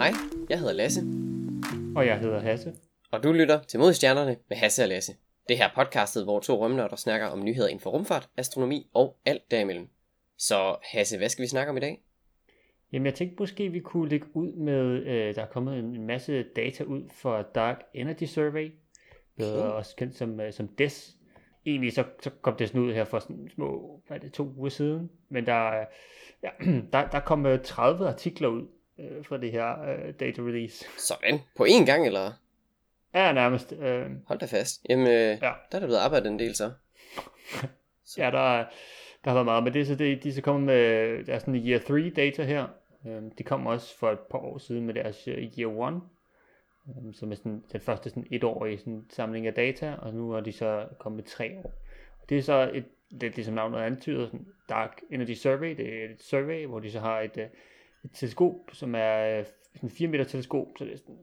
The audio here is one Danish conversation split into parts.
Hej, jeg hedder Lasse, Og jeg hedder Hasse. og du lytter til Mod Stjernerne med Hasse og Lasse. Det her er podcastet, hvor to rømnørder snakker om nyheder inden for rumfart, astronomi og alt derimellem. Så Hasse, hvad skal vi snakke om i dag? Jamen jeg tænkte måske, vi kunne lægge ud med, øh, der er kommet en masse data ud for Dark Energy Survey, bedre Okay. også kendt som, øh, som DES. Egentlig så, så kom det sådan ud her for sådan små, hvad er det, to uger siden, men der, er- ja, der, der kom øh, 30 artikler ud øh, fra det her øh, data release. Sådan, på én gang eller? Ja, nærmest. Øh, Hold da fast. Jamen, øh, Ja. der er der blevet arbejdet en del så. Ja, der, er- der har været meget, men det så det, de så kommet med deres sådan year 3 data her. Øhm, de kom også for et par år siden med deres øh, year 1, øhm, som er sådan, den første sådan etårige sådan, samling af data, og nu er de så kommet med tre år. Og det er så et, det, det som navnet antyder, sådan Dark Energy Survey, det er et survey, hvor de så har et, øh, et teleskop, som er øh, sådan 4 meter teleskop, så det er, sådan,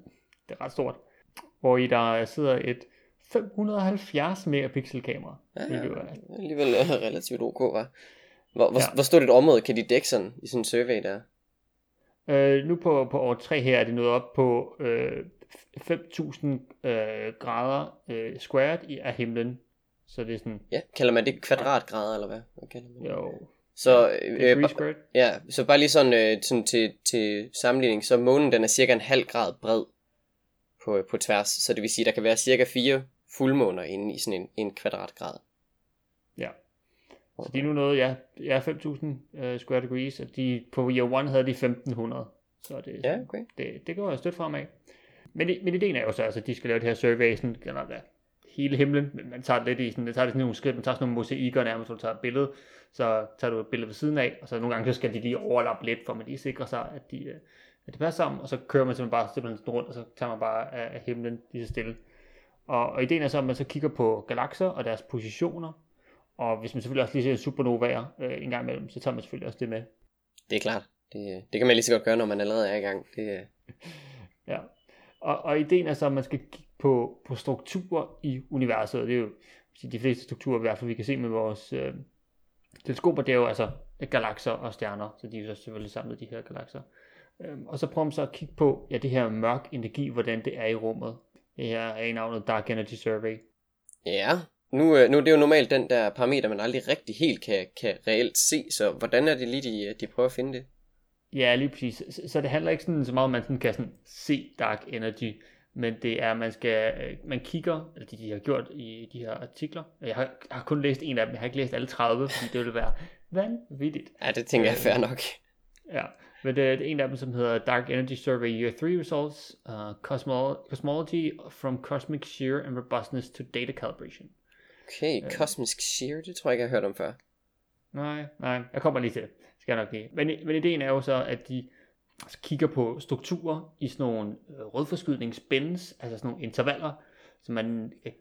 det er ret stort, hvor i der sidder et 570 megapixel kamera. Ja, er alligevel øh, relativt ok, var. Hvor, hvor, Ja. hvor stort et område kan de dække sådan i sådan en survey der? Øh, nu på, på år 3 her er det nået op på øh, 5.000 øh, grader øh, squared i, af himlen. Så det er sådan, Ja, kalder man det kvadratgrader eller hvad? hvad kalder man det? jo, Så, øh, øh, squared. Ja, så bare lige sådan, øh, sådan til, til sammenligning, så månen den er cirka en halv grad bred på, på tværs, så det vil sige, der kan være cirka fire fuldmåner inde i sådan en, en kvadratgrad. Ja. Så de er nu nået, ja, ja 5.000 øh, square degrees, og de, på year 1 havde de 1.500. Så det, Ja, okay. det, det går jo stødt fremad. Men, men ideen er jo så, altså, at de skal lave det her survey, sådan, generelt, hele himlen, men man tager det lidt i sådan, man tager det sådan nogle skridt, man tager sådan nogle mosaikker nærmest, hvor du tager et billede, så tager du et billede ved siden af, og så nogle gange så skal de lige overlappe lidt, for man lige sikrer sig, at de, øh, at de passer sammen, og så kører man simpelthen bare simpelthen sådan rundt, og så tager man bare af, af himlen lige så stille. Og, og ideen er så, at man så kigger på galakser og deres positioner, og hvis man selvfølgelig også lige ser supernovaer øh, en gang imellem, så tager man selvfølgelig også det med. Det er klart. Det, det kan man lige så godt gøre, når man allerede er i gang. Det, øh, Ja. Og, og ideen er så, at man skal på, på strukturer i universet, det er jo de fleste strukturer, i hvert fald vi kan se med vores øh, teleskoper, det er jo altså galakser og stjerner, så de er jo så selvfølgelig samlet de her galakser. Øhm, og så prøver man så at kigge på, ja, det her mørk energi, hvordan det er i rummet. Det her er i navnet Dark Energy Survey. ja, nu, øh, nu er det jo normalt den der parameter, man aldrig rigtig helt kan, kan reelt se, så hvordan er det lige, de, de prøver at finde det? Ja, lige præcis. Så, så det handler ikke sådan, så meget om, at man sådan kan sådan se Dark Energy, men det er, man skal, øh, man kigger, eller de, de har gjort i de her artikler. Jeg har, jeg har kun læst en af dem, jeg har ikke læst alle 30, fordi det ville være vanvittigt. Ja, det tænker jeg er fair nok. Ja, men det er en af dem, som hedder Dark Energy Survey Year 3 Results, uh, Cosmol- Cosmology from Cosmic Shear and Robustness to Data Calibration. Okay, Cosmic Shear, det tror jeg ikke, jeg har hørt om før. Nej, nej, jeg kommer lige til det. Skal jeg nok lige. Men, men ideen er jo så, at de kigger på strukturer i sådan nogle øh, rødforskydningsbinds, altså sådan nogle intervaller, så man øh,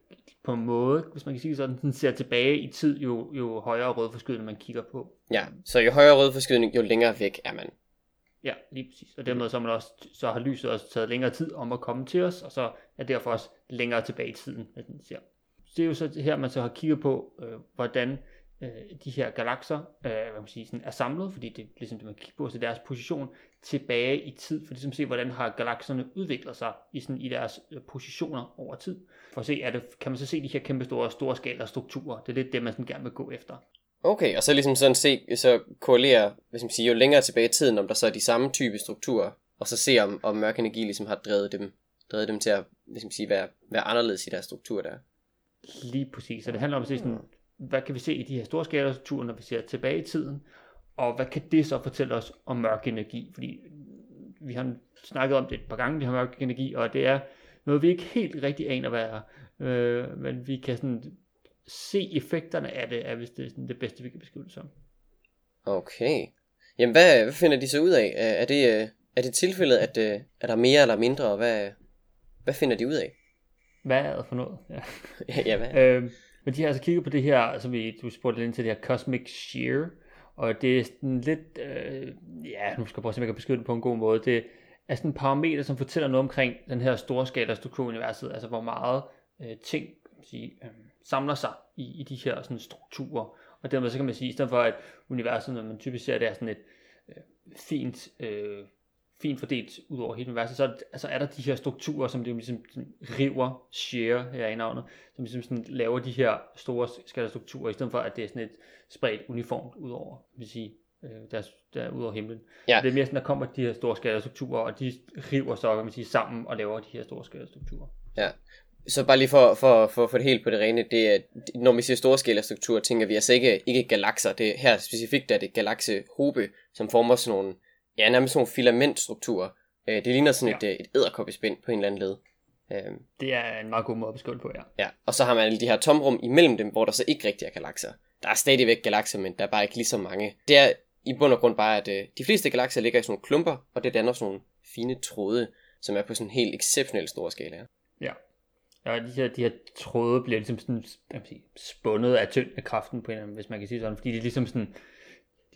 på en måde, hvis man kan sige det sådan, sådan ser tilbage i tid, jo, jo højere rødforskydning man kigger på. Ja, så jo højere rødforskydning, jo længere væk er man. Ja, lige præcis. Og dermed så, man også, så har lyset også taget længere tid om at komme til os, og så er derfor også længere tilbage i tiden, at den ser. Så det er jo så her, man så har kigget på, øh, hvordan øh, de her galakser øh, hvad man sige, sådan er samlet, fordi det er ligesom det, man kigger på, så deres position tilbage i tid, for ligesom at se, hvordan har galakserne udviklet sig i, sådan, i deres øh, positioner over tid. For at se, er det, kan man så se de her kæmpe store, store skala strukturer. Det er lidt det, man sådan gerne vil gå efter. Okay, og så ligesom sådan se, så korrelere, hvis man siger, jo længere tilbage i tiden, om der så er de samme type strukturer, og så se om, om mørk energi ligesom har drevet dem, drevet dem til at ligesom sige, være, være anderledes i deres struktur der. Lige præcis. Så det handler om at se sådan, hvad kan vi se i de her store skalastrukturer, når vi ser tilbage i tiden, og hvad kan det så fortælle os om mørk energi? Fordi vi har snakket om det et par gange, vi har mørk energi, og det er noget, vi ikke helt rigtig aner, hvad er. Øh, men vi kan sådan se effekterne af det, er hvis det er sådan det bedste, vi kan beskrive det som. Okay. Jamen, hvad, hvad finder de så ud af? Er, er det, øh, er det tilfældet, at øh, er der mere eller mindre, og hvad, hvad finder de ud af? Hvad er det for noget? Ja. ja, hvad? Øh, men de har altså kigget på det her, som vi, du spurgte lidt ind til det her Cosmic Shear, og det er sådan lidt, øh, ja, nu skal jeg prøve at se, om jeg kan beskrive det på en god måde. Det er sådan en parameter, som fortæller noget omkring den her storskala struktur i universet, altså hvor meget øh, ting kan man sige, øh, samler sig i, i de her sådan, strukturer. Og dermed så kan man sige, i stedet for at universet, når man typisk ser det, er sådan et øh, fint øh, fint fordelt ud over hele universet, så er, altså er der de her strukturer, som det ligesom sådan, river, share her i navnet, som ligesom sådan laver de her store skalastrukturer, i stedet for at det er sådan et spredt uniformt ud over, vil sige, øh, der, der ud over himlen. Ja. Det er mere sådan, der kommer de her store skalastrukturer, og de river så, kan man sige, sammen og laver de her store skalastrukturer. Ja, så bare lige for, for, for, for det helt på det rene, det er, når vi siger storskala-struktur, tænker vi altså ikke, ikke galakser. Det her specifikt er det galaksehobe, som former sådan nogle, ja, nærmest sådan nogle filamentstrukturer. Øh, det ligner sådan ja. et, et æderkoppespind på en eller anden led. Øhm. Det er en meget god måde at beskrive på, ja. Ja, og så har man alle de her tomrum imellem dem, hvor der så ikke rigtig er galakser. Der er stadigvæk galakser, men der er bare ikke lige så mange. Det er i bund og grund bare, at øh, de fleste galakser ligger i sådan nogle klumper, og det danner sådan nogle fine tråde, som er på sådan en helt exceptionelt stor skala. Ja, Ja, de her, de her tråde bliver ligesom sådan, jeg sige, spundet af tyngdekraften på en eller anden, hvis man kan sige sådan, fordi de ligesom sådan,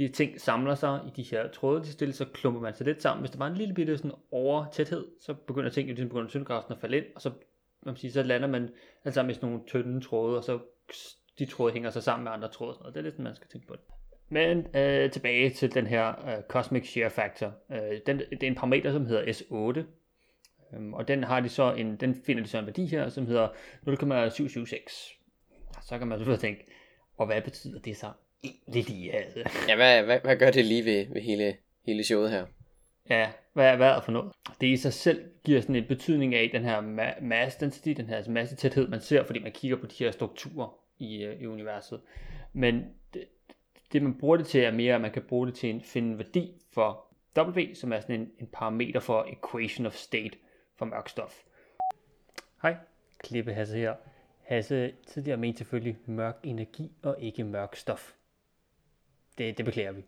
de ting samler sig i de her tråde, de stiller, så klumper man sig lidt sammen. Hvis der var en lille bitte sådan over tæthed, så begynder tingene ligesom begynder tyngdekraften at falde ind, og så, man sige, så lander man alt sammen i sådan nogle tynde tråde, og så de tråde hænger sig sammen med andre tråde. Og det er lidt sådan, man skal tænke på det. Men øh, tilbage til den her øh, Cosmic Shear Factor. Øh, den, det er en parameter, som hedder S8, Øhm, og den har de så en, den finder de så en værdi her, som hedder 0,776. Så kan man selvfølgelig tænke, og hvad betyder det så egentlig lige? Altså? Ja, hvad, hvad, hvad gør det lige ved, ved hele, hele showet her? Ja, hvad, hvad er det for noget? Det i sig selv giver sådan en betydning af den her ma- mass density, den her masse tæthed, man ser, fordi man kigger på de her strukturer i, uh, i universet. Men det, det, man bruger det til, er mere, at man kan bruge det til at finde en værdi for W, som er sådan en, en parameter for equation of state for mørk stof. Hej, Klippe Hasse her. Hasse tidligere mente selvfølgelig mørk energi og ikke mørk stof. Det, det beklager vi.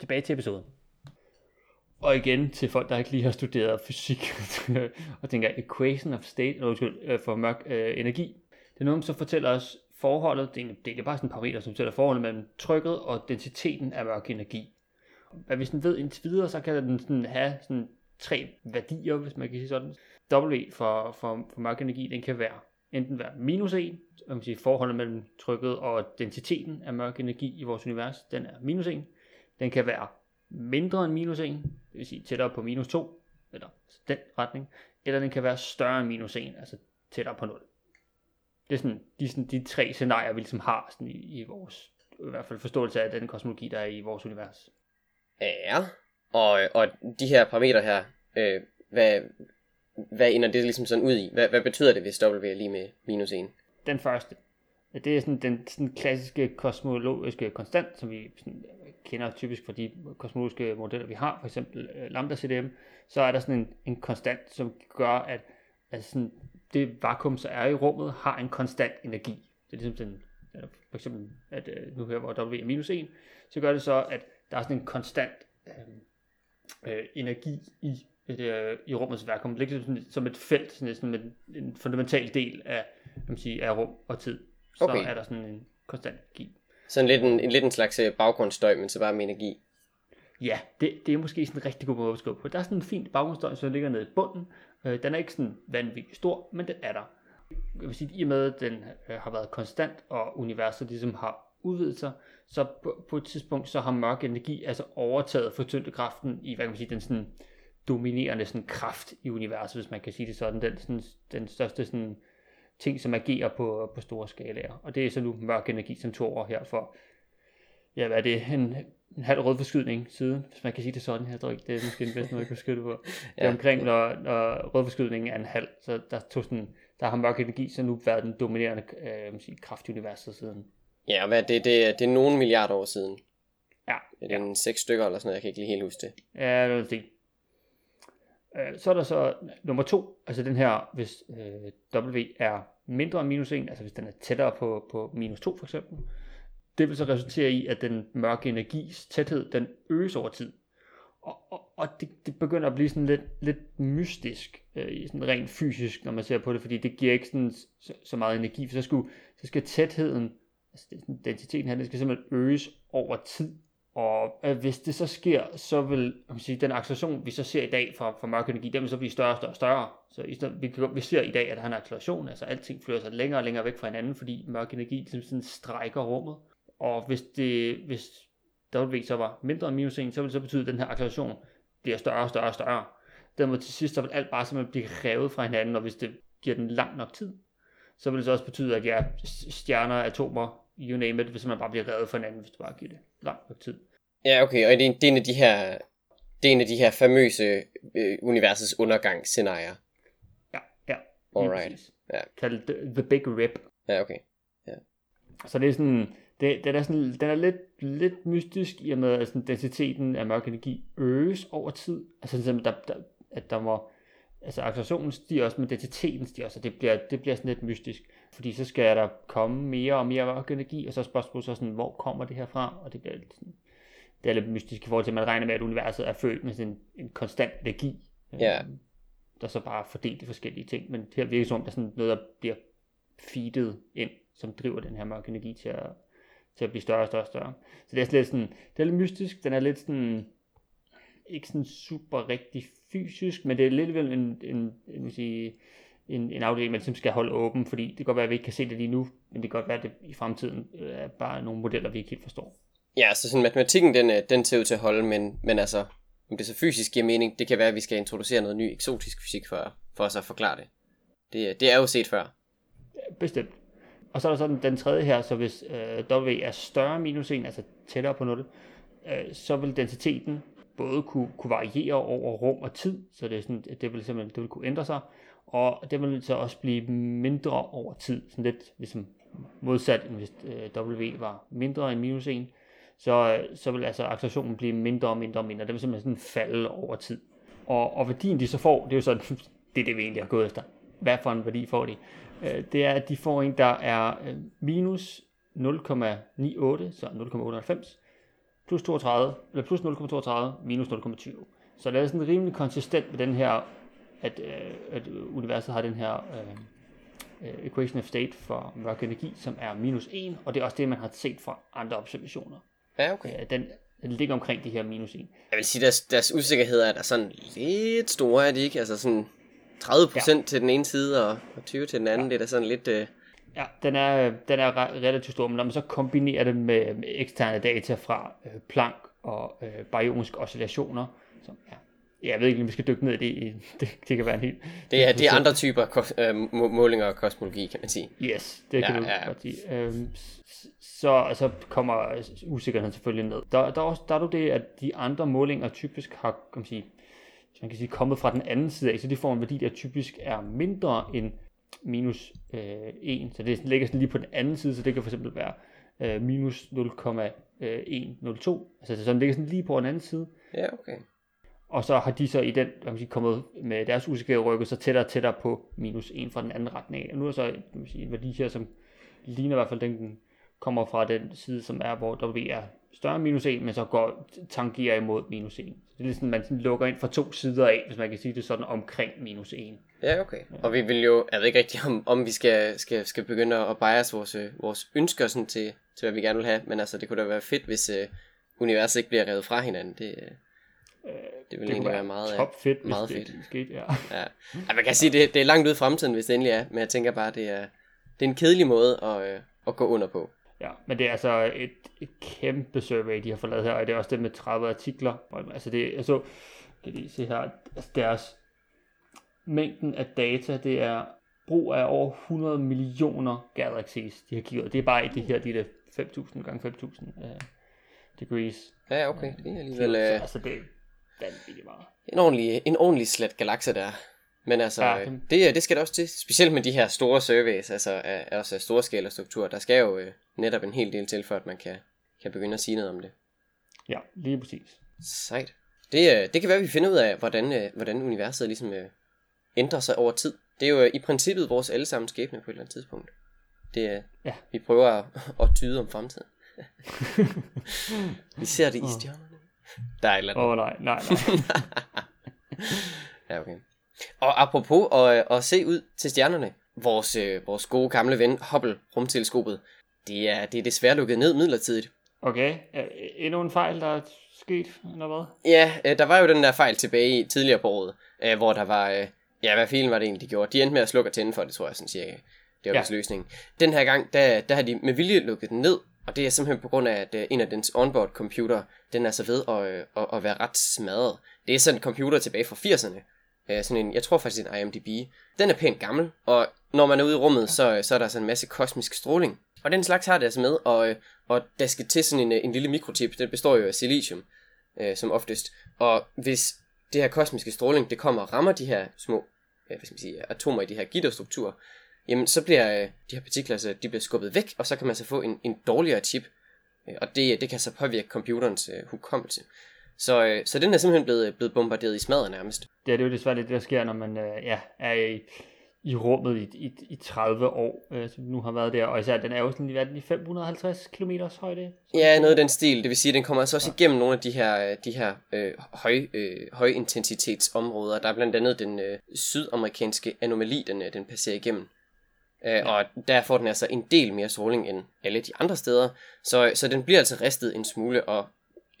Tilbage til episoden. Og igen til folk, der ikke lige har studeret fysik og tænker equation of state, eller undskyld, øh, for mørk øh, energi. Det er noget, som fortæller os forholdet, det er, det er bare sådan en parameter, som fortæller forholdet mellem trykket og densiteten af mørk energi. Hvad vi sådan ved indtil videre, så kan den sådan have sådan tre værdier, hvis man kan sige sådan. W for, for, for mørk energi, den kan være enten være minus 1, man sige, forholdet mellem trykket og densiteten af mørk energi i vores univers, den er minus 1. Den kan være mindre end minus 1, det vil sige tættere på minus 2, eller den retning, eller den kan være større end minus 1, altså tættere på 0. Det er sådan de, sådan, de tre scenarier, vi ligesom har sådan i, i vores, i hvert fald forståelse af den kosmologi, der er i vores univers. Ja, og, og de her parametre her, øh, hvad, hvad ender det ligesom sådan ud i? Hvad, hvad betyder det, hvis W er lige med minus 1? Den første. Det er sådan den sådan klassiske kosmologiske konstant, som vi sådan kender typisk fra de kosmologiske modeller, vi har, for eksempel øh, lambda CDM, så er der sådan en, en konstant, som gør, at, altså sådan, det vakuum, så er i rummet, har en konstant energi. Det er ligesom den, for eksempel, at øh, nu her, hvor W er minus 1, så gør det så, at der er sådan en konstant øh, øh, energi i et, øh, i rummets vakuum. Det ligger som, som et felt, sådan, sådan en, en fundamental del af, kan man sige, af rum og tid. Så okay. er der sådan en konstant energi. Sådan lidt en, en, lidt en slags øh, baggrundsstøj, men så bare med energi. Ja, det, det er måske sådan en rigtig god måde at beskrive på. Der er sådan en fin baggrundsstøj, som ligger nede i bunden. Øh, den er ikke sådan vanvittigt stor, men den er der. Jeg vil sige, at i og med, at den øh, har været konstant, og universet ligesom har udvidet sig, så på, på et tidspunkt, så har mørk energi altså overtaget for tyngdekraften i, hvad kan man sige, den sådan dominerende sådan, kraft i universet, hvis man kan sige det sådan. Den, sådan, den største sådan, ting, som agerer på, på store skalaer. Og det er så nu mørk energi, som tog over her for, ja, hvad er det, en, en halv rød forskydning siden, hvis man kan sige det sådan. Jeg tror ikke, det er måske den bedste måde, jeg kan det på. Det er omkring, når, når rød forskydning er en halv, så der, tog sådan, der har mørk energi så nu været den dominerende øh, sige, kraft i universet siden. Ja, og hvad, det, det, det er nogle milliarder år siden. Ja. Det er ja. en seks stykker eller sådan noget, jeg kan ikke lige helt huske det. Ja, det er det. Øh, så er der så nummer to, altså den her, hvis øh, W er mindre end minus 1, altså hvis den er tættere på, på minus 2 for eksempel, det vil så resultere i, at den mørke energis tæthed, den øges over tid. Og, og, og det, det begynder at blive sådan lidt, lidt mystisk, øh, sådan rent fysisk, når man ser på det, fordi det giver ikke sådan, så, så meget energi, for så, skulle, så skal tætheden, altså densiteten her, den skal simpelthen øges over tid. Og øh, hvis det så sker, så vil man sige, den acceleration, vi så ser i dag fra, fra mørk energi, den vil så blive større og større og større. Så i stedet, vi, vi ser i dag, at der er en acceleration, altså alting flytter sig længere og længere væk fra hinanden, fordi mørk energi ligesom sådan strækker rummet. Og hvis, det, hvis W så var mindre end minus 1, så vil det så betyde, at den her acceleration bliver større og større og større. Dermed til sidst, så vil alt bare simpelthen blive revet fra hinanden, og hvis det giver den lang nok tid, så vil det så også betyde, at ja, stjerner, atomer, you name it, hvis man bare bliver revet fra hinanden, hvis du bare giver det lang nok tid. Ja, okay, og det er, det er en af de her, det er en af de her famøse øh, universets undergangsscenarier. Ja, ja. Alright. Ja. Kaldet the, the Big Rip. Ja, okay. Så det er sådan, det, den er, sådan, den er lidt, lidt mystisk i og med, at sådan, densiteten af mørk energi øges over tid. Altså sådan, der, der, at der må, altså accelerationen stiger også, men densiteten stiger også, og det bliver, det bliver sådan lidt mystisk. Fordi så skal der komme mere og mere mørk energi, og så er spørgsmålet så sådan, hvor kommer det her fra? Og det bliver lidt sådan, det er lidt mystisk i forhold til, at man regner med, at universet er født med sådan en, en konstant energi. Ja. øhm, Der så bare fordelt i forskellige ting, men her virker det som om, der er sådan noget, der bliver feedet ind, som driver den her mørke energi til at, til at blive større og større og større. Så det er lidt sådan, det er lidt mystisk, den er lidt sådan, ikke sådan super rigtig fysisk, men det er lidt vel en, en, en, sige, en, en afdeling, man skal holde åben, fordi det kan godt være, at vi ikke kan se det lige nu, men det kan godt være, at det i fremtiden øh, er bare nogle modeller, vi ikke helt forstår. Ja, så sådan matematikken, den, øh, den ser ud til at holde, men, men altså, om det så fysisk giver mening, det kan være, at vi skal introducere noget ny eksotisk fysik for, for os at forklare det. Det, øh, det er jo set før. Bestemt. Og så er der sådan den tredje her, så hvis øh, W er større minus 1, altså tættere på 0, øh, så vil densiteten både kunne, kunne variere over rum og tid, så det, er sådan, det vil simpelthen det vil kunne ændre sig, og det vil så også blive mindre over tid, sådan lidt ligesom modsat, end hvis øh, W var mindre end minus 1, så, så vil altså accelerationen blive mindre og mindre og mindre, det vil simpelthen sådan falde over tid. Og, og værdien de så får, det er jo sådan, det, er det vi egentlig har gået efter. Hvad for en værdi får de? Øh, det er, at de får en, der er øh, minus 0,98, så 0,98, plus 32, eller plus 0,32, minus 0,20. Så det er sådan rimelig konsistent med den her, at, øh, at universet har den her øh, øh equation of state for mørk energi, som er minus 1, og det er også det, man har set fra andre observationer. Ja, okay. Øh, den, den ligger omkring de her minus 1. Jeg vil sige, deres, deres usikkerheder er der sådan lidt store, er de ikke? Altså sådan 30% ja. til den ene side, og, og 20 til den anden, ja. det er da sådan lidt... Øh... Ja, den er, den er re- relativt stor, men når man så kombinerer det med, med eksterne data fra øh, Planck og øh, baryoniske oscillationer, som ja, jeg ved ikke, om vi skal dykke ned i det, det, det kan være en helt... Det er, det er andre typer ko- øh, må- målinger og kosmologi, kan man sige. Yes, det kan Ja, du ja. godt sige. Øhm, så, så kommer usikkerheden selvfølgelig ned. Der, der, er også, der er det, at de andre målinger typisk har, kan man sige, man kan sige, kommet fra den anden side af, så de får en værdi, der typisk er mindre end minus øh, 1. Så det ligger sådan lige på den anden side, så det kan for eksempel være øh, minus 0,102. Altså så den ligger sådan lige på den anden side. Ja, okay. Og så har de så i den, kan man sige, kommet med deres usikkerhed rykket så tættere og tættere på minus 1 fra den anden retning af. Og nu er så kan man sige, en værdi her, som ligner i hvert fald den, den kommer fra den side, som er, hvor W er større end minus 1, men så går tangerer imod minus 1. Så det er ligesom, man sådan lukker ind fra to sider af, hvis man kan sige det sådan, omkring minus 1. Ja, okay. Og vi vil jo, jeg ved ikke rigtigt, om, om vi skal, skal, skal begynde at bias vores, øh, vores ønsker sådan til, til, hvad vi gerne vil have, men altså, det kunne da være fedt, hvis uh, universet ikke bliver revet fra hinanden. Det, øh, det vil egentlig være meget, øh, top fedt, hvis meget det fedt. skete, ja. Ja. ja, man kan sige, det, det er langt ud i fremtiden, hvis det endelig er, men jeg tænker bare, det er, det er en kedelig måde at, øh, at gå under på. Ja, men det er altså et, et kæmpe survey, de har fået lavet her, og det er også det med 30 artikler. Altså det, jeg så, kan lige se her, altså deres mængden af data, det er brug af over 100 millioner galaxies, de har kigget. Det er bare i det her, de der 5.000 gange 5.000 uh, degrees. Ja, okay. Det er Så, alligevel øh, altså det vanvittigt meget. en, ordentlig, en ordentlig slet galakse der. Men altså, Ja, ja, det- det, det skal der også til. Specielt med de her store surveys, altså af, af også storskala struktur. Der skal jo øh, netop en hel del til, for at man kan, kan begynde at sige noget om det. Ja, lige præcis. Sejt. Det, øh, det kan være, at vi finder ud af, hvordan, øh, hvordan universet ligesom øh, ændrer sig over tid. Det er jo øh, i princippet vores allesammens skæbne på et eller andet tidspunkt. Det, øh, Ja. Vi prøver at, at tyde om fremtiden. vi ser det i stjernerne. Der er et eller andet. Åh oh, nej, nej, nej. Ja, okay. Og apropos at, at se ud til stjernerne, vores, øh, vores gode gamle ven Hubble rumteleskopet, det er, det er desværre lukket ned midlertidigt. Okay, endnu en fejl, der er sket, eller hvad? Ja, øh, der var jo den der fejl tilbage i tidligere på året, øh, hvor der var, øh, ja, hvad filen var det egentlig, de gjorde? De endte med at slukke og tænde for det, tror jeg, sådan cirka. Det var Ja. ja. løsningen. Den her gang, der, der har de med vilje lukket den ned, og det er simpelthen på grund af, at øh, en af dens onboard computer, den er så ved at, øh, at, at være ret smadret. Det er sådan en computer tilbage fra 80'erne, Øh, sådan en, jeg tror faktisk en IMDb. Den er pænt gammel, og når man er ude i rummet, så, så er der sådan en masse kosmisk stråling. Og den slags har det altså med, og, og der skal til sådan en, en lille mikrochip, den består jo af silicium, øh, som oftest. Og hvis det her kosmiske stråling, det kommer og rammer de her små hvad skal man sige, atomer i de her gitterstrukturer, jamen så bliver øh, de her partikler, så de bliver skubbet væk, og så kan man så få en, en dårligere chip, øh, og det, det kan så påvirke computerens øh, hukommelse. Så, øh, så den er simpelthen blevet, blevet bombarderet i smadret nærmest. Det er, det er jo desværre det, der sker, når man øh, ja, er i, i rummet i, i, i 30 år, øh, som nu har været der, og især den er jo sådan hvad i 550 km højde. Ja, noget af den stil. Det vil sige, at den kommer altså også igennem nogle af de her, de her øh, høj, øh, højintensitetsområder. Der er blandt andet den øh, sydamerikanske anomali, den, øh, den passerer igennem. Øh, ja. Og der får den altså en del mere stråling end alle de andre steder. Så, så den bliver altså ristet en smule, og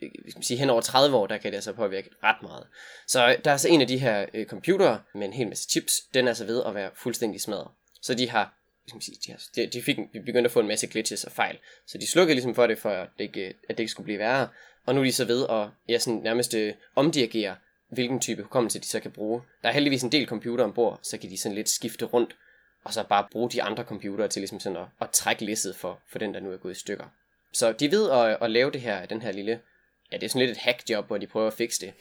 øh, skal man sige, hen over 30 år, der kan det altså påvirke ret meget. Så der er altså en af de her øh, computere med en hel masse chips, den er altså ved at være fuldstændig smadret. Så de har, skal sige, de, har, de, de, fik, de begyndte at få en masse glitches og fejl. Så de slukkede ligesom for det, for at det ikke, at det ikke skulle blive værre. Og nu er de så ved at ja, sådan nærmest øh, omdirigere, hvilken type hukommelse de så kan bruge. Der er heldigvis en del computer ombord, så kan de sådan lidt skifte rundt og så bare bruge de andre computere til ligesom sådan at, at trække læsset for, for den, der nu er gået i stykker. Så de ved at, at lave det her, den her lille, ja, det er sådan lidt et hackjob, hvor de prøver at fikse det.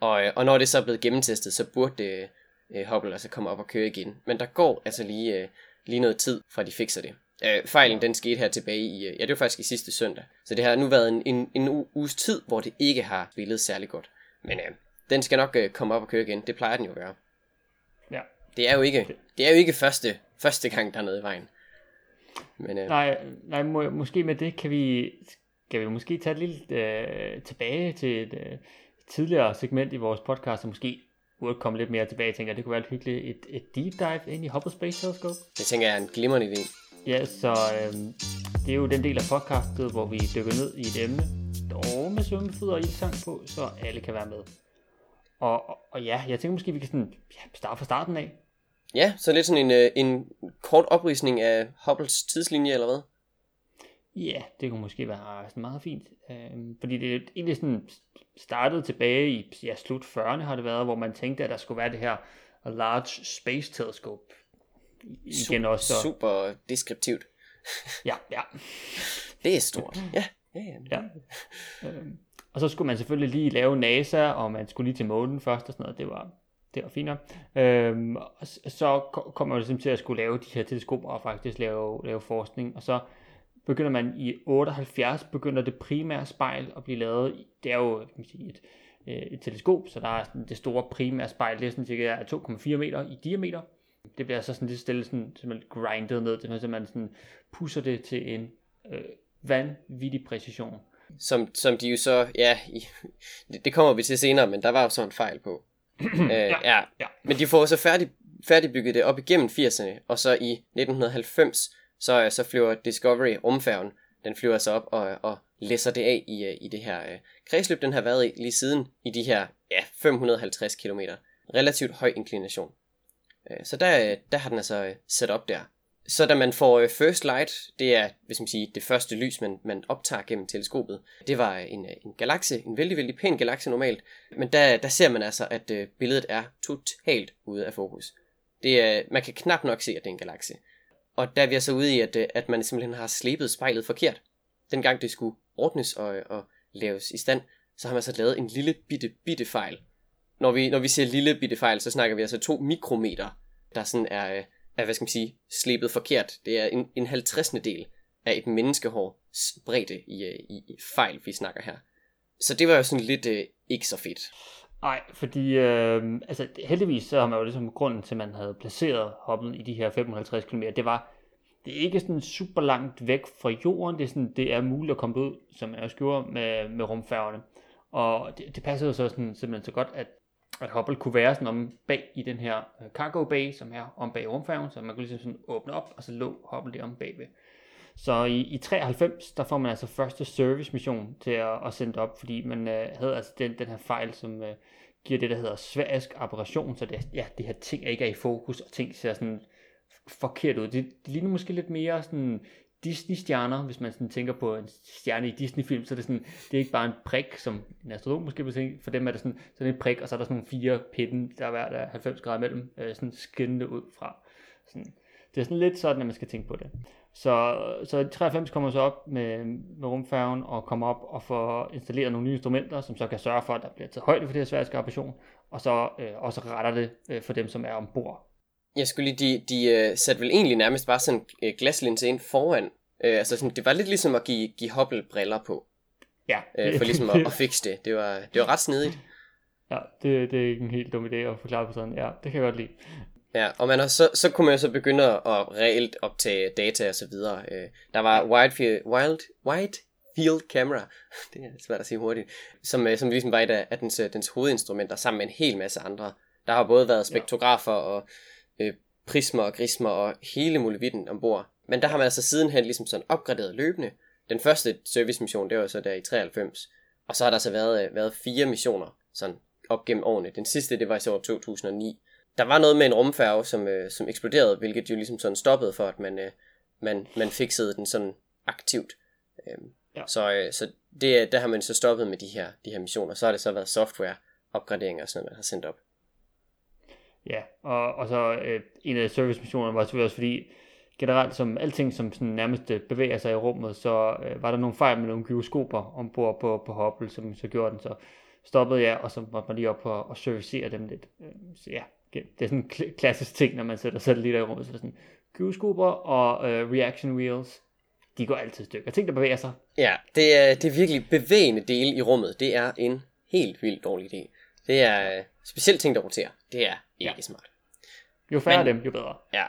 Og, øh, og når det så er blevet gennemtestet, så burde det, uh, Hubble altså komme op og køre igen. Men der går altså lige, uh, lige noget tid, fra de fikser det. Uh, fejlen den skete her tilbage i, uh, ja det var faktisk i sidste søndag. Så det har nu været en, en, en uges tid, hvor det ikke har spillet særlig godt. Men uh, den skal nok uh, komme op og køre igen, det plejer den jo at gøre. Det er jo ikke, det er jo ikke første første gang dernede i vejen. Men, øh... nej, nej må, måske med det kan vi, kan vi måske tage lidt øh, tilbage til et øh, tidligere segment i vores podcast, og måske burde komme lidt mere tilbage. Jeg tænker, det kunne være lidt hyggeligt. Et, et deep dive ind i Hubble Space Telescope. Det tænker jeg er en glimrende idé. Ja, så øh, det er jo den del af podcastet, hvor vi dykker ned i et emne, og med svømmefødder og ildsang på, så alle kan være med. Og, og, og ja, jeg tænker måske, vi kan sådan, ja, starte fra starten af. Ja, så lidt sådan en, øh, en kort oprisning af Hubbles tidslinje, eller hvad? Ja, det kunne måske være meget fint. Øh, fordi det egentlig sådan startet tilbage i ja, slut 40'erne har det været, hvor man tænkte, at der skulle være det her Large Space Telescope. Igen også. Så... Super deskriptivt. ja, ja. Det er stort. Ja, ja, ja. ja. Øh, og så skulle man selvfølgelig lige lave NASA, og man skulle lige til månen først og sådan noget. Det var det var fint Øhm, og så kommer man ligesom til at skulle lave de her teleskoper og faktisk lave, lave forskning, og så begynder man i 78, begynder det primære spejl at blive lavet, det er jo kan man sige, et, øh, et teleskop, så der er sådan det store primære spejl, det er sådan cirka 2,4 meter i diameter. Det bliver så sådan lidt stille sådan, simpelthen grindet ned, det er man sådan pusser det til en øh, vanvittig præcision. Som, som de jo så, ja, i, det kommer vi til senere, men der var jo sådan en fejl på øh, ja, ja. ja. Men de får så færdig, færdigbygget det op igennem 80'erne, og så i 1990, så, så flyver Discovery rumfærgen, den flyver så op og, og læser det af i, øh, i det her øh, kredsløb, den har været i lige siden, i de her ja, 550 km. Relativt høj inklination. Øh, så der, der har den altså øh, sat op der. Så da man får øh, first light, det er hvis man siger, det første lys, man, man optager gennem teleskopet, det var en, øh, en galakse, en vældig, vældig pæn galakse normalt, men der, der ser man altså, at øh, billedet er totalt ude af fokus. Det er, man kan knap nok se, at det er en galakse. Og der er vi altså ude i, at, at man simpelthen har slebet spejlet forkert. Dengang det skulle ordnes og, og laves i stand, så har man så lavet en lille bitte, bitte fejl. Når vi, når vi siger lille bitte fejl, så snakker vi altså to mikrometer, der sådan er er, hvad skal man sige, slebet forkert. Det er en, en 50. del af et menneskehår bredde i, øh, i, i fejl, vi snakker her. Så det var jo sådan lidt øh, ikke så fedt. Nej, fordi øh, altså, heldigvis så har man jo ligesom grunden til, at man havde placeret hoppet i de her 55 km, det var, det er ikke sådan super langt væk fra jorden, det er, sådan, det er muligt at komme ud, som jeg også gjorde med, med rumfærgerne. Og det, det passede jo så sådan, simpelthen så godt, at at Hubble kunne være sådan om bag i den her øh, cargo bay, som er om bag rumfærgen, så man kunne ligesom sådan åbne op, og så lå Hubble der om bagved. Så i, i 93, der får man altså første service mission til at, at sende op, fordi man øh, havde altså den, den her fejl, som øh, giver det, der hedder sværisk operation, så det, ja, det her ting ikke er i fokus, og ting ser sådan forkert ud. Det, det ligner måske lidt mere sådan Disney-stjerner, hvis man sådan tænker på en stjerne i Disney-film, så er det sådan, det er ikke bare en prik, som en astronom måske vil tænke, for dem er det sådan, sådan en prik, og så er der sådan nogle fire pinde, der er hver der er 90 grader mellem, øh, sådan skinnende ud fra. Sådan. Det er sådan lidt sådan, at man skal tænke på det. Så, så 93 kommer så op med, med rumfærgen og kommer op og får installeret nogle nye instrumenter, som så kan sørge for, at der bliver taget højde for det her svære operation, og så øh, også retter det øh, for dem, som er ombord. Jeg skulle lige, de, de uh, satte vel egentlig nærmest bare sådan en uh, glaslinse ind foran. Uh, altså sådan, det var lidt ligesom at give, give Hubble briller på. Ja. Uh, for ligesom at, at fikse det. Det var, det var ret snedigt. Ja, det, det er ikke en helt dum idé at forklare på sådan. Ja, det kan jeg godt lide. Ja, og man har så, så kunne man så begynde at reelt optage data og så videre. Uh, der var wide field, wild, wide field camera, det er svært at sige hurtigt, som, som ligesom var et af, af dens, dens hovedinstrumenter sammen med en hel masse andre. Der har både været spektrografer og øh, prismer og grismer og hele muligheden ombord. Men der har man altså sidenhen ligesom sådan opgraderet løbende. Den første servicemission, det var så der i 93. Og så har der så været, øh, været fire missioner sådan op gennem årene. Den sidste, det var i så år 2009. Der var noget med en rumfærge, som, øh, som eksploderede, hvilket jo ligesom sådan stoppede for, at man, øh, man, man fikset den sådan aktivt. Øhm, ja. Så, øh, så det, der har man så stoppet med de her, de her missioner. Så har det så været software opgraderinger og sådan noget, man har sendt op. Ja, og, og så øh, en af servicemissionerne var selvfølgelig også fordi, generelt som alting, som sådan nærmest øh, bevæger sig i rummet, så øh, var der nogle fejl med nogle gyroskoper ombord på, på Hubble, som så gjorde den, så stoppede jeg, og så måtte man lige op og, og servicere dem lidt. Øh, så ja, det er sådan en klassisk ting, når man sætter satellitter i rummet, så er sådan gyroskoper og øh, reaction wheels, de går altid stykker. Ting, der bevæger sig. Ja, det er, det er virkelig bevægende dele i rummet. Det er en helt vildt dårlig idé. Det er øh, specielt ting, der roterer. Det er ikke ja. smart. Jo færre Men, dem, jo bedre. Ja.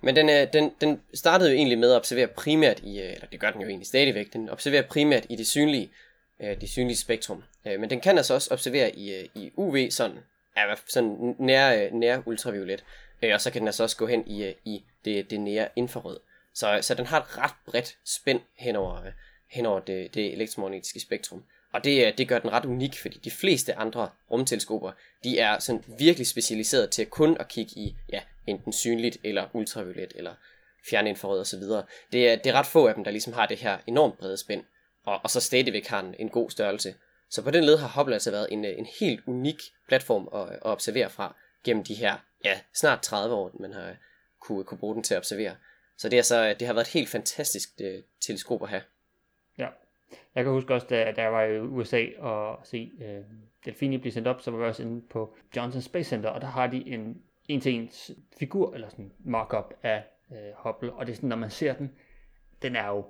Men den, øh, den, den startede jo egentlig med at observere primært i, øh, eller det gør den jo egentlig stadigvæk, den observerer primært i det synlige, det synlige spektrum. Men den kan altså også observere i, i UV, sådan, ja, sådan nær, nær ultraviolet. Og så kan den altså også gå hen i, i det, det nære infrarød. Så, så den har et ret bredt spænd henover, henover det, det elektromagnetiske spektrum. Og det, øh, det gør den ret unik, fordi de fleste andre rumteleskoper, de er sådan virkelig specialiseret til kun at kigge i, ja, enten synligt eller ultraviolet eller fjerninfrarød osv. Det er, det er ret få af dem, der ligesom har det her enormt brede spænd, og, og så stadigvæk har en, en god størrelse. Så på den led har Hubble altså været en, øh, en helt unik platform at, at observere fra gennem de her, ja, snart 30 år, man har øh, kunne, kunne bruge den til at observere. Så det, er så, det har været et helt fantastisk det, teleskop at have. Jeg kan huske også, da, da jeg var i USA og se øh, Delfini blive sendt op, så var jeg også inde på Johnson Space Center, og der har de en en til ens figur, eller sådan mock-up af øh, Hubble, og det er sådan, når man ser den, den er jo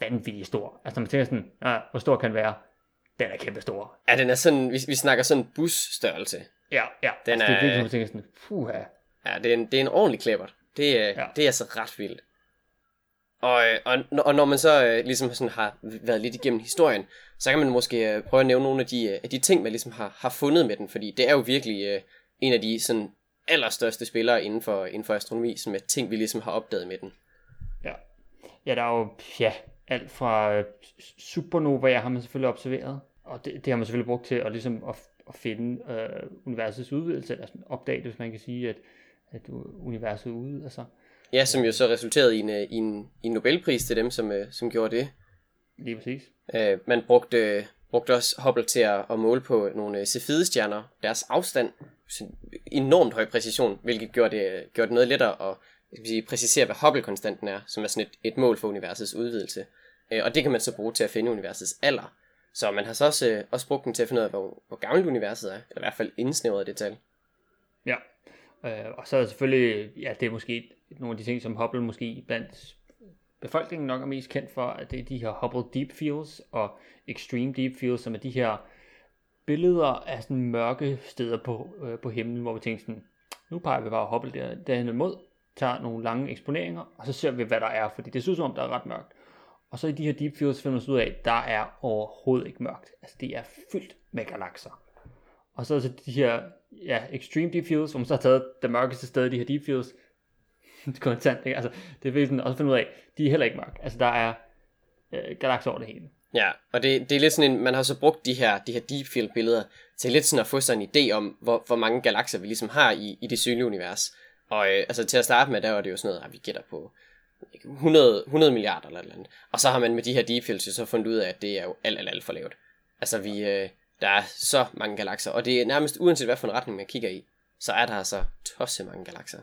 vanvittigt stor. Altså når man tænker sådan, ah, hvor stor kan den være? Den er kæmpe stor. Ja, den er sådan, vi, vi snakker sådan busstørrelse. Ja, ja. Den altså, er, det er virkelig, man tænker sådan, puha. Ja, det er en, det er en ordentlig klæbert. Det, ja. det er altså ret vildt. Og, øh, og, og når man så øh, ligesom sådan har været lidt igennem historien, så kan man måske øh, prøve at nævne nogle af de, øh, af de ting, man ligesom har, har fundet med den, fordi det er jo virkelig øh, en af de sådan allerstørste spillere inden for, inden for astronomi, som er ting, vi ligesom har opdaget med den. Ja, ja der er jo ja, alt fra supernovaer har man selvfølgelig observeret, og det, det har man selvfølgelig brugt til at, ligesom at, at finde øh, universets udvidelse, eller sådan opdage hvis man kan sige, at, at universet udvider sig. Altså, Ja, som jo så resulterede i en, øh, i en, i en Nobelpris til dem, som, øh, som gjorde det. Lige præcis. Uh, man brugte, brugte også Hubble til at, at måle på nogle Cepheus-stjerner, deres afstand, enormt høj præcision, hvilket gjorde det, gjorde det noget lettere at skal sige, præcisere, hvad Hubble-konstanten er, som er sådan et, et mål for universets udvidelse. Uh, og det kan man så bruge til at finde universets alder. Så man har så også, uh, også brugt den til at finde ud af, hvor, hvor gammelt universet er, eller i hvert fald indsnævret det tal. Ja, uh, og så er selvfølgelig, ja, det er måske nogle af de ting, som Hubble måske blandt befolkningen nok er mest kendt for, at det er de her Hubble Deep Fields og Extreme Deep Fields, som er de her billeder af sådan mørke steder på, øh, på himlen, hvor vi tænker sådan, nu peger vi bare Hubble der, derhen imod, tager nogle lange eksponeringer, og så ser vi, hvad der er, fordi det synes som om, der er ret mørkt. Og så i de her deep fields finder man ud af, der er overhovedet ikke mørkt. Altså det er fyldt med galakser. Og så er det de her ja, extreme deep fields, hvor man så har taget det mørkeste sted i de her deep fields, konstant. Ikke? Altså, det er virkelig sådan, også finde ud af, de er heller ikke mørke. Altså, der er øh, galakser over det hele. Ja, og det, det er lidt sådan en, man har så brugt de her, de her deep field billeder til lidt sådan at få sig en idé om, hvor, hvor mange galakser vi ligesom har i, i det synlige univers. Og øh, altså til at starte med, der var det jo sådan noget, at vi gætter på 100, 100 milliarder eller et eller andet. Og så har man med de her deep fields så fundet ud af, at det er jo alt, alt, alt for lavt. Altså vi, øh, der er så mange galakser, og det er nærmest uanset hvad for en retning man kigger i, så er der altså tosse mange galakser.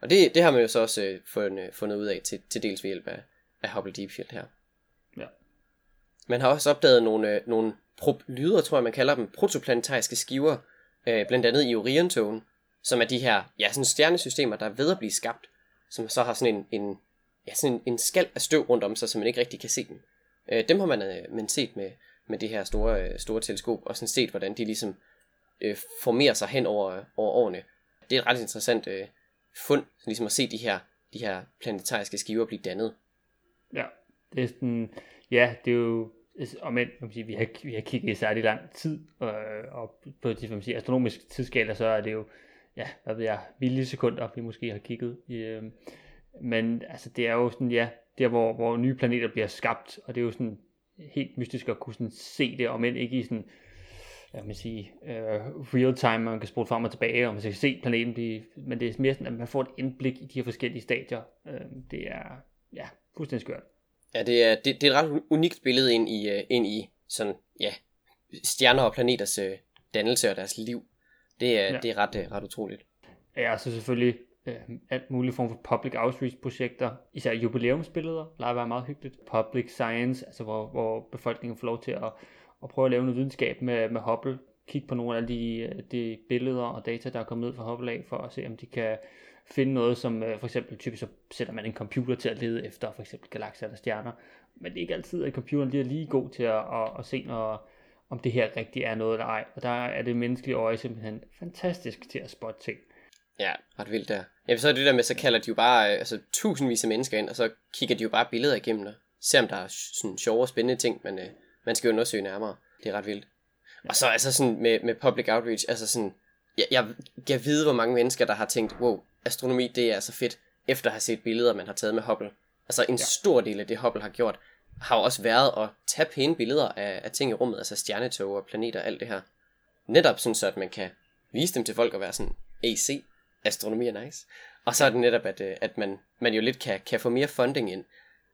Og det, det har man jo så også øh, fundet, fundet ud af til, til dels ved hjælp af, af Hubble Deep Field her. Ja. Man har også opdaget nogle, øh, nogle lyder, tror jeg man kalder dem, protoplanetariske skiver, øh, blandt andet i Orion-togen, som er de her ja, sådan stjernesystemer, der er ved at blive skabt, som så har sådan en, en, ja, sådan en, en skal af støv rundt om sig, så man ikke rigtig kan se dem. Øh, dem har man, øh, man set med, med det her store, øh, store teleskop, og sådan set, hvordan de ligesom øh, formerer sig hen over, over årene. Det er et ret interessant øh, fund, ligesom at se de her, de her planetariske skiver blive dannet. Ja, det er sådan, ja, det er jo, altså, og men, man sige, vi, har, vi har kigget i særlig lang tid, og, og på de man siger, astronomiske tidsskaler, så er det jo, ja, hvad ved jeg, millisekunder, vi måske har kigget. Øh, men altså, det er jo sådan, ja, der hvor, hvor nye planeter bliver skabt, og det er jo sådan helt mystisk at kunne sådan se det, og men ikke i sådan, jeg vil sige, uh, real time, man kan spole frem og tilbage, og man kan se planeten blive, men det er mere sådan, at man får et indblik i de her forskellige stadier. Uh, det er, ja, fuldstændig skørt. Ja, det er, det, det er et ret unikt billede ind i, uh, ind i sådan, ja, stjerner og planeters uh, dannelse og deres liv. Det er, ja. det er ret, uh, ret utroligt. Ja, så selvfølgelig uh, alt muligt form for public outreach projekter, især jubilæumsbilleder, plejer at være meget hyggeligt. Public science, altså hvor, hvor befolkningen får lov til at og prøve at lave noget videnskab med, med Hubble. Kigge på nogle af de, de billeder og data, der er kommet ud fra Hubble af, for at se, om de kan finde noget, som øh, for eksempel typisk så sætter man en computer til at lede efter for eksempel galakser eller stjerner. Men det er ikke altid, at computeren lige er lige god til at, at, at se, når, om det her rigtigt er noget eller ej. Og der er det menneskelige øje simpelthen fantastisk til at spotte ting. Ja, ret vildt der. Ja, så er det der med, så kalder de jo bare øh, altså, tusindvis af mennesker ind, og så kigger de jo bare billeder igennem og ser, om der er sådan sjove og spændende ting, men øh, man skal jo undersøge nærmere. Det er ret vildt. Og så altså sådan med, med public outreach, altså sådan, jeg, jeg kan vide, hvor mange mennesker, der har tænkt, wow, astronomi, det er så fedt, efter at have set billeder, man har taget med Hubble. Altså en ja. stor del af det, Hubble har gjort, har jo også været at tage pæne billeder af, af ting i rummet, altså stjernetog og planeter og alt det her. Netop sådan så, at man kan vise dem til folk og være sådan, AC, astronomi er nice. Og så er det netop, at, øh, at man, man jo lidt kan, kan få mere funding ind.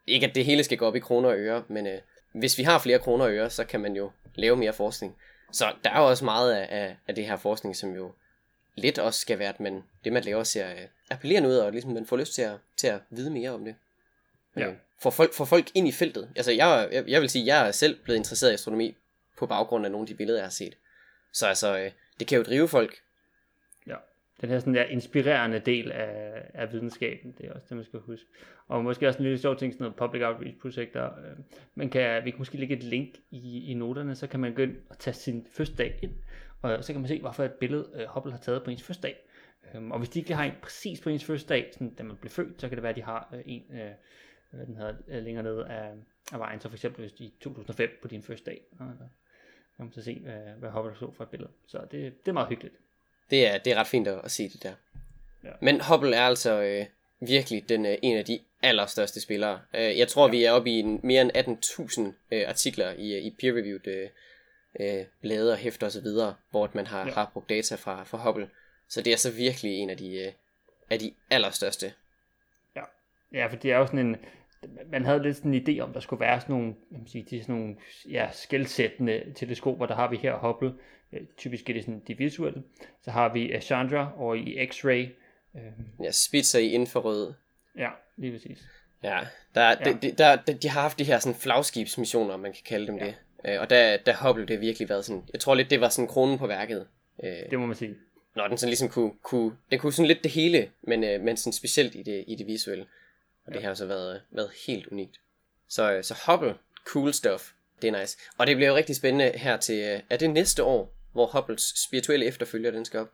Ikke at det hele skal gå op i kroner og øre, men øh, hvis vi har flere kroner og øre, så kan man jo lave mere forskning. Så der er jo også meget af, af, af det her forskning, som jo lidt også skal være, at man, det man laver ser uh, appellerende ud, og ligesom man får lyst til at, til at vide mere om det. Ja. Uh, for, folk, for folk ind i feltet. Altså jeg, jeg, jeg vil sige, jeg er selv blevet interesseret i astronomi på baggrund af nogle af de billeder, jeg har set. Så altså, uh, det kan jo drive folk den her sådan der inspirerende del af, af videnskaben, det er også det, man skal huske. Og måske også en lille sjov ting, sådan noget public outreach projekter. Øh, man kan, vi kan måske lægge et link i, i noterne, så kan man gå ind og tage sin fødselsdag ind, og så kan man se, hvorfor et billede uh, Hubble har taget på ens fødselsdag. Um, øhm, og hvis de ikke har en præcis på ens fødselsdag, sådan, da man blev født, så kan det være, at de har øh, en hvad den hedder, længere nede af, af vejen. Så for eksempel hvis de i 2005 på din første dag, så kan man så se, uh, hvad Hubble så for et billede. Så det, det er meget hyggeligt. Det er, det er ret fint at, at se det der. Ja. Men Hubble er altså øh, virkelig den, øh, en af de allerstørste spillere. Øh, jeg tror, ja. vi er oppe i en, mere end 18.000 øh, artikler i, i peer-reviewed øh, øh, blade og hæfter osv., hvor man har, ja. har brugt data fra, fra Hubble. Så det er så virkelig en af de, øh, af de allerstørste. Ja. ja, for det er jo sådan en, man havde lidt sådan en idé om, der skulle være sådan nogle, jeg sige, de sådan nogle ja, skældsættende teleskoper, der har vi her Hubble, Øh, typisk er det sådan de visuelle. Så har vi Chandra og i X-ray. Øh, ja, spidser i infrarød. Ja, lige præcis. Ja, der, ja. De, de, der, de, de har haft de her sådan flagskibsmissioner, man kan kalde dem ja. det. Øh, og der, der Hubble det virkelig været sådan, jeg tror lidt, det var sådan kronen på værket. Øh, det må man sige. Når den sådan ligesom kunne, kunne, den kunne sådan lidt det hele, men, øh, men sådan specielt i det, i det visuelle. Og ja. det har så været, været helt unikt. Så, øh, så Hubble, cool stuff. Det er nice. Og det bliver jo rigtig spændende her til, øh, er det næste år, hvor Hubbles spirituelle efterfølger, den skal op?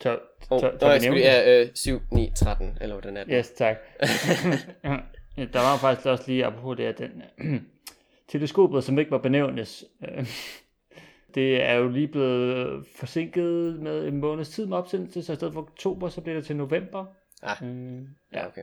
så, oh, så, så, så vi er øh, 7, 9, 13, eller hvordan er det? Yes, tak. der var faktisk også lige apropos det, at den teleskopet, som ikke var benævnes, øh, det er jo lige blevet forsinket med en måneds tid med opsendelse, så i stedet for oktober, så bliver det til november. Ah, øh, ja, okay.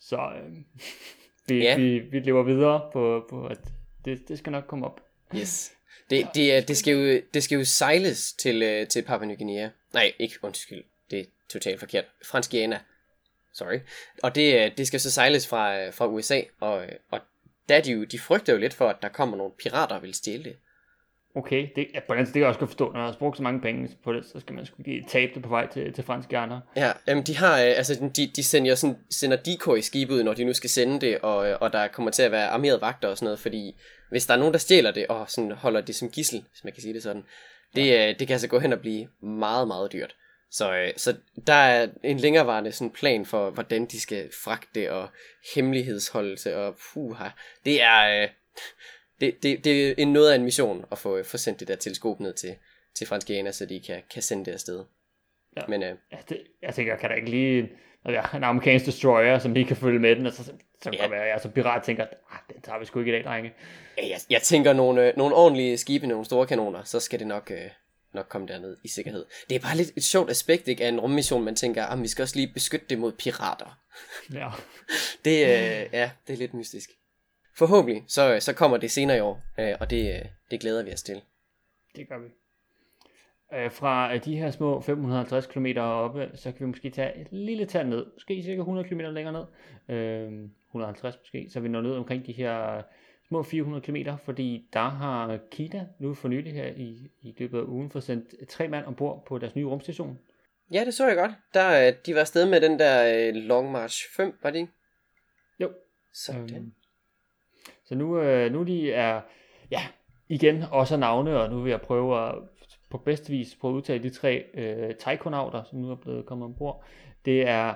Så øh, vi, ja. vi, vi lever videre på, på at det, det skal nok komme op. Yes. Det, det, det, skal jo, det skal jo sejles til, øh, til Papua Ny Guinea. Nej, ikke undskyld. Det er totalt forkert. Fransk Guyana. sorry. Og det, øh, det skal så sejles fra, øh, fra USA, og, og der de, jo, de frygter jo lidt for, at der kommer nogle pirater og vil stjæle det. Okay, det, ja, på den det kan jeg også godt forstå, når man har brugt så mange penge på det, så skal man sgu tabe det på vej til, til franske gerne. Ja, jamen de har, altså de, de sender, sådan, sender decoy skib ud, når de nu skal sende det, og, og der kommer til at være armeret vagter og sådan noget, fordi hvis der er nogen, der stjæler det, og sådan holder det som gissel, hvis man kan sige det sådan, det, ja. det kan altså gå hen og blive meget, meget dyrt. Så, øh, så der er en længerevarende sådan plan for, hvordan de skal fragte og hemmelighedsholdelse og puha. Det er, øh, det, det, det er en noget af en mission at få, få sendt det der teleskop ned til, til franskerne, så de kan, kan sende det afsted. Ja. Men, øh, ja, det, jeg tænker, kan der ikke lige altså, en amerikansk destroyer, som lige kan følge med den, og så, så kan ja. det være, som pirat tænker, ah, den tager vi sgu ikke i dag, drenge. Ja, jeg, jeg tænker, nogle, øh, nogle ordentlige skibe, nogle store kanoner, så skal det nok, øh, nok komme derned i sikkerhed. Det er bare lidt et sjovt aspekt ikke, af en rummission, man tænker, at ah, vi skal også lige beskytte det mod pirater. Ja. det, øh, ja, det er lidt mystisk. Forhåbentlig, så, så kommer det senere i år, øh, og det, øh, det glæder vi os til. Det gør vi. Øh, fra de her små 550 km oppe, så kan vi måske tage et lille tag ned, måske cirka 100 km længere ned, 150 måske, så vi når ned omkring de her små 400 km, fordi der har Kina nu for nylig her i, i løbet af ugen forsendt tre mand ombord på deres nye rumstation. Ja, det så jeg godt. Der, de var afsted med den der Long March 5, var det ikke? Jo. Sådan. Øhm, så nu, øh, nu de er, ja, igen også navne, og nu vil jeg prøve at på bedste vis på at udtale de tre øh, taikonauter, som nu er blevet kommet ombord. Det er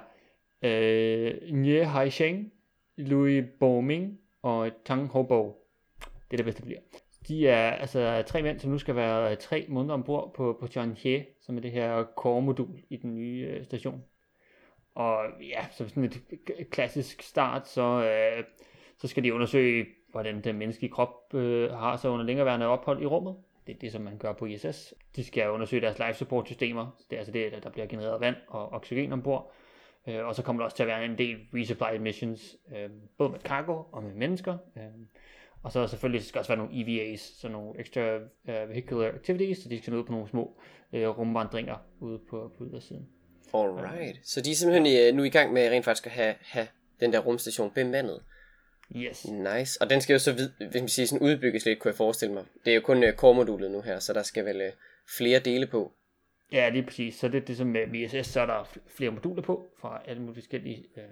øh, Nye Haisheng, Louis Boming og Tang Hobo. Det er det bedste, bliver. De er altså tre mænd, som nu skal være øh, tre måneder ombord på, på Tianhe, som er det her core-modul i den nye øh, station. Og ja, så sådan et klassisk start, så, øh, så skal de undersøge hvordan den menneskelige krop øh, har sig under længereværende ophold i rummet. Det er det, som man gør på ISS. De skal undersøge deres life support systemer. Det er altså det, der bliver genereret vand og oxygen ombord. Øh, og så kommer der også til at være en del resupply missions, øh, både med cargo og med mennesker. Øh, og så selvfølgelig skal der også være nogle EVAs, så nogle extra uh, vehicular activities, så de skal ud på nogle små uh, rumvandringer ude på, på ydersiden. Alright, så de er simpelthen øh, nu i gang med rent faktisk at have, have den der rumstation bemandet. Yes. Nice. Og den skal jo så vid, hvis man siger, sådan udbygges lidt, kunne jeg forestille mig. Det er jo kun core-modulet nu her, så der skal vel uh, flere dele på. Ja, lige præcis. Så det er det som med ISS, så er der flere moduler på fra alle mulige forskellige, uh,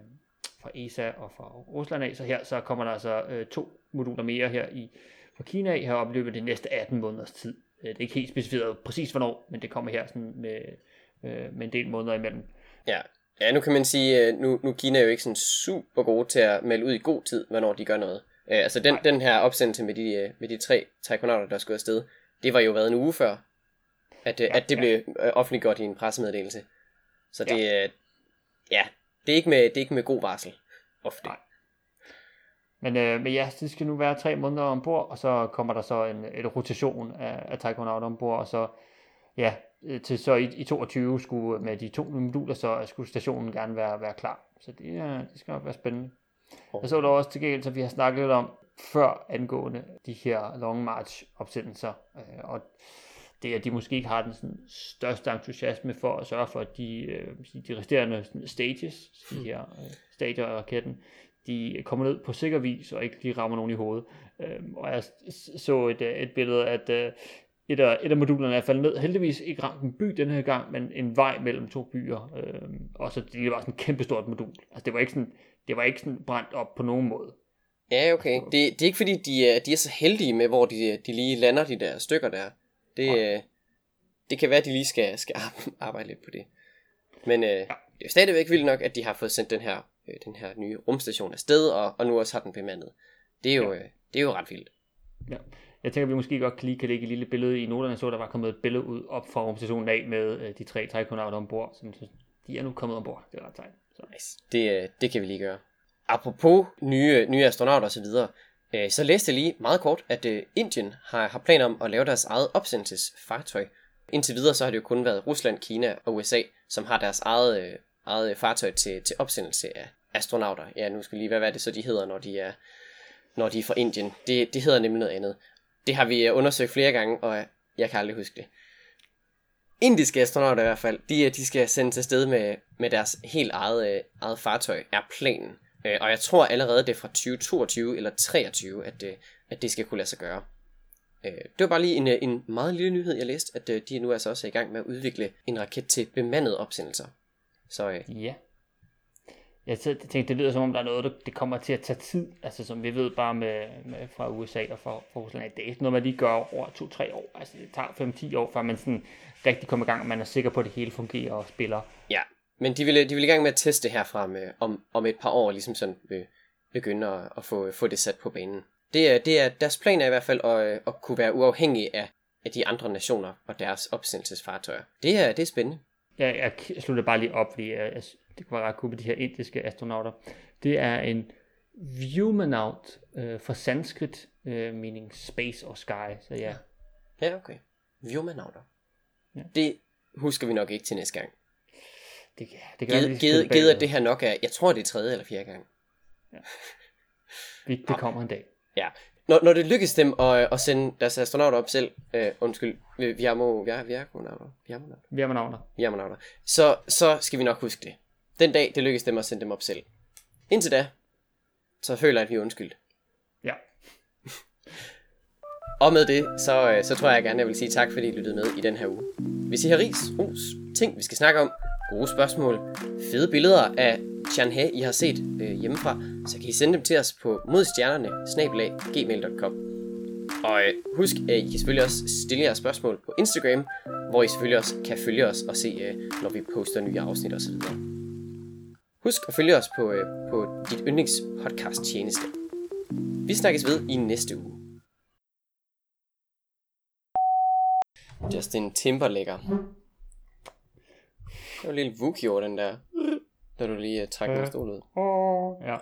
fra ESA og fra Rusland af. Så her så kommer der altså uh, to moduler mere her i fra Kina her op i løbet af de næste 18 måneders tid. Det er ikke helt specificeret præcis hvornår, men det kommer her sådan med, uh, med en del måneder imellem. Ja, Ja, nu kan man sige, øh, nu, nu Kina er jo ikke sådan super gode til at melde ud i god tid, hvornår de gør noget. Uh, altså den, den her opsendelse med de, øh, med de tre taikonauter, der skulle afsted, det var jo været en uge før, at, ja, at det ja. blev offentliggjort i en pressemeddelelse. Så det, ja. ja, det er ikke med, det er ikke med god varsel, ofte. Nej. Men, øh, men ja, det skal nu være tre måneder ombord, og så kommer der så en, en rotation af, af taikonauter ombord, og så ja, Øh, til så i, i 22 skulle med de to moduler, så skulle stationen gerne være, være klar. Så det, er, det skal nok være spændende. Jeg så der også til gengæld, som vi har snakket lidt om før angående de her long march opsendelser, øh, og det at de måske ikke har den sådan, største entusiasme for at sørge for, at de, øh, de resterende sådan, stages, de her øh, stadier af raketten, de kommer ned på sikker vis, og ikke de rammer nogen i hovedet. Øh, og jeg så et, øh, et billede, at øh, et af, et af modulerne er faldet ned. Heldigvis ikke ramt en by den her gang, men en vej mellem to byer. Øh, og så det var sådan et kæmpestort modul. Altså det var ikke sådan, det var ikke sådan brændt op på nogen måde. Ja, okay. Det, det er ikke fordi, de er, de er så heldige med, hvor de, de lige lander de der stykker der. Det, ja. det kan være, at de lige skal, skal arbejde lidt på det. Men øh, ja. det er stadigvæk vildt nok, at de har fået sendt den her, øh, den her nye rumstation afsted, og, og nu også har den bemandet. Det er jo, ja. øh, det er jo ret vildt. Ja. Jeg tænker, at vi måske godt lige kan lægge et lille billede i noterne, så der var kommet et billede ud op fra organisationen af med øh, de tre taikonauter ombord. Så, så de er nu kommet ombord. Det er ret tegn. Så. Nice. Det, øh, det kan vi lige gøre. Apropos nye, nye astronauter osv., så, øh, så læste jeg lige meget kort, at øh, Indien har, har planer om at lave deres eget opsendelsesfartøj. Indtil videre så har det jo kun været Rusland, Kina og USA, som har deres eget, øh, eget øh, fartøj til, til opsendelse af astronauter. Ja, nu skal lige hvad, hvad det så de hedder, når de er, når de er fra Indien. Det, det hedder nemlig noget andet. Det har vi øh, undersøgt flere gange, og øh, jeg kan aldrig huske det. indiske astronauter i hvert fald, de, øh, de skal sendes afsted med, med deres helt eget, eget fartøj, er planen. Og jeg tror allerede, det er fra 2022 eller 2023, at, at det skal kunne lade sig gøre. Det var bare lige en, en meget lille nyhed, jeg læste, at de nu altså også er i gang med at udvikle en raket til bemandede opsendelser. Så ja. Ja. Jeg tænkte, det lyder som om, der er noget, der, det kommer til at tage tid. Altså som vi ved bare med, med fra USA og fra, fra Rusland, at det er ikke noget, man lige gør over to-tre år. Altså det tager 5-10 år, før man sådan rigtig kommer i gang, og man er sikker på, at det hele fungerer og spiller. ja, men de vil, de vil i gang med at teste herfra med, om, om et par år, ligesom sådan vil begynde at, at få, få det sat på banen. Det er, det er deres plan er i hvert fald at, øh, at kunne være uafhængig af, af de andre nationer og deres opsendelsesfartøjer. Det er, det er spændende. Jeg, jeg slutter bare lige op, fordi jeg, jeg, det kunne være ret cool med de her indiske astronauter. Det er en Viewmanaut øh, for sanskrit, øh, meaning space og sky. Så ja, Ja, okay. Viomanauter. Ja. Ja. Det husker vi nok ikke til næste gang. det, det kan Givet, givet, givet at det her nok er, jeg tror det er tredje eller fjerde gang. det, det kommer en dag. Ja. Når, når det lykkes dem at, at sende deres astronauter op selv, øh, undskyld, vi, har må, vi har, vi har, vi Viewmanauter. Viamanauter, så, så skal vi nok huske det. Den dag, det lykkes dem at sende dem op selv. Indtil da, så føler jeg, at vi er undskyldt. Ja. Og med det, så, øh, så tror jeg gerne, jeg vil sige tak, fordi I lyttede med i den her uge. Hvis I har ris, ros, ting, vi skal snakke om, gode spørgsmål, fede billeder af Chanhe, I har set øh, hjemmefra, så kan I sende dem til os på modstjernerne, gmail.com. Og øh, husk, at I kan selvfølgelig også stille jeres spørgsmål på Instagram, hvor I selvfølgelig også kan følge os og se, øh, når vi poster nye afsnit osv. Husk at følge os på, øh, på dit yndlingspodcast tjeneste. Vi snakkes ved i næste uge. Justin Timberlægger. Det var en lille vuki over den der, da du lige uh, trak Ja. min stol ud. Ja.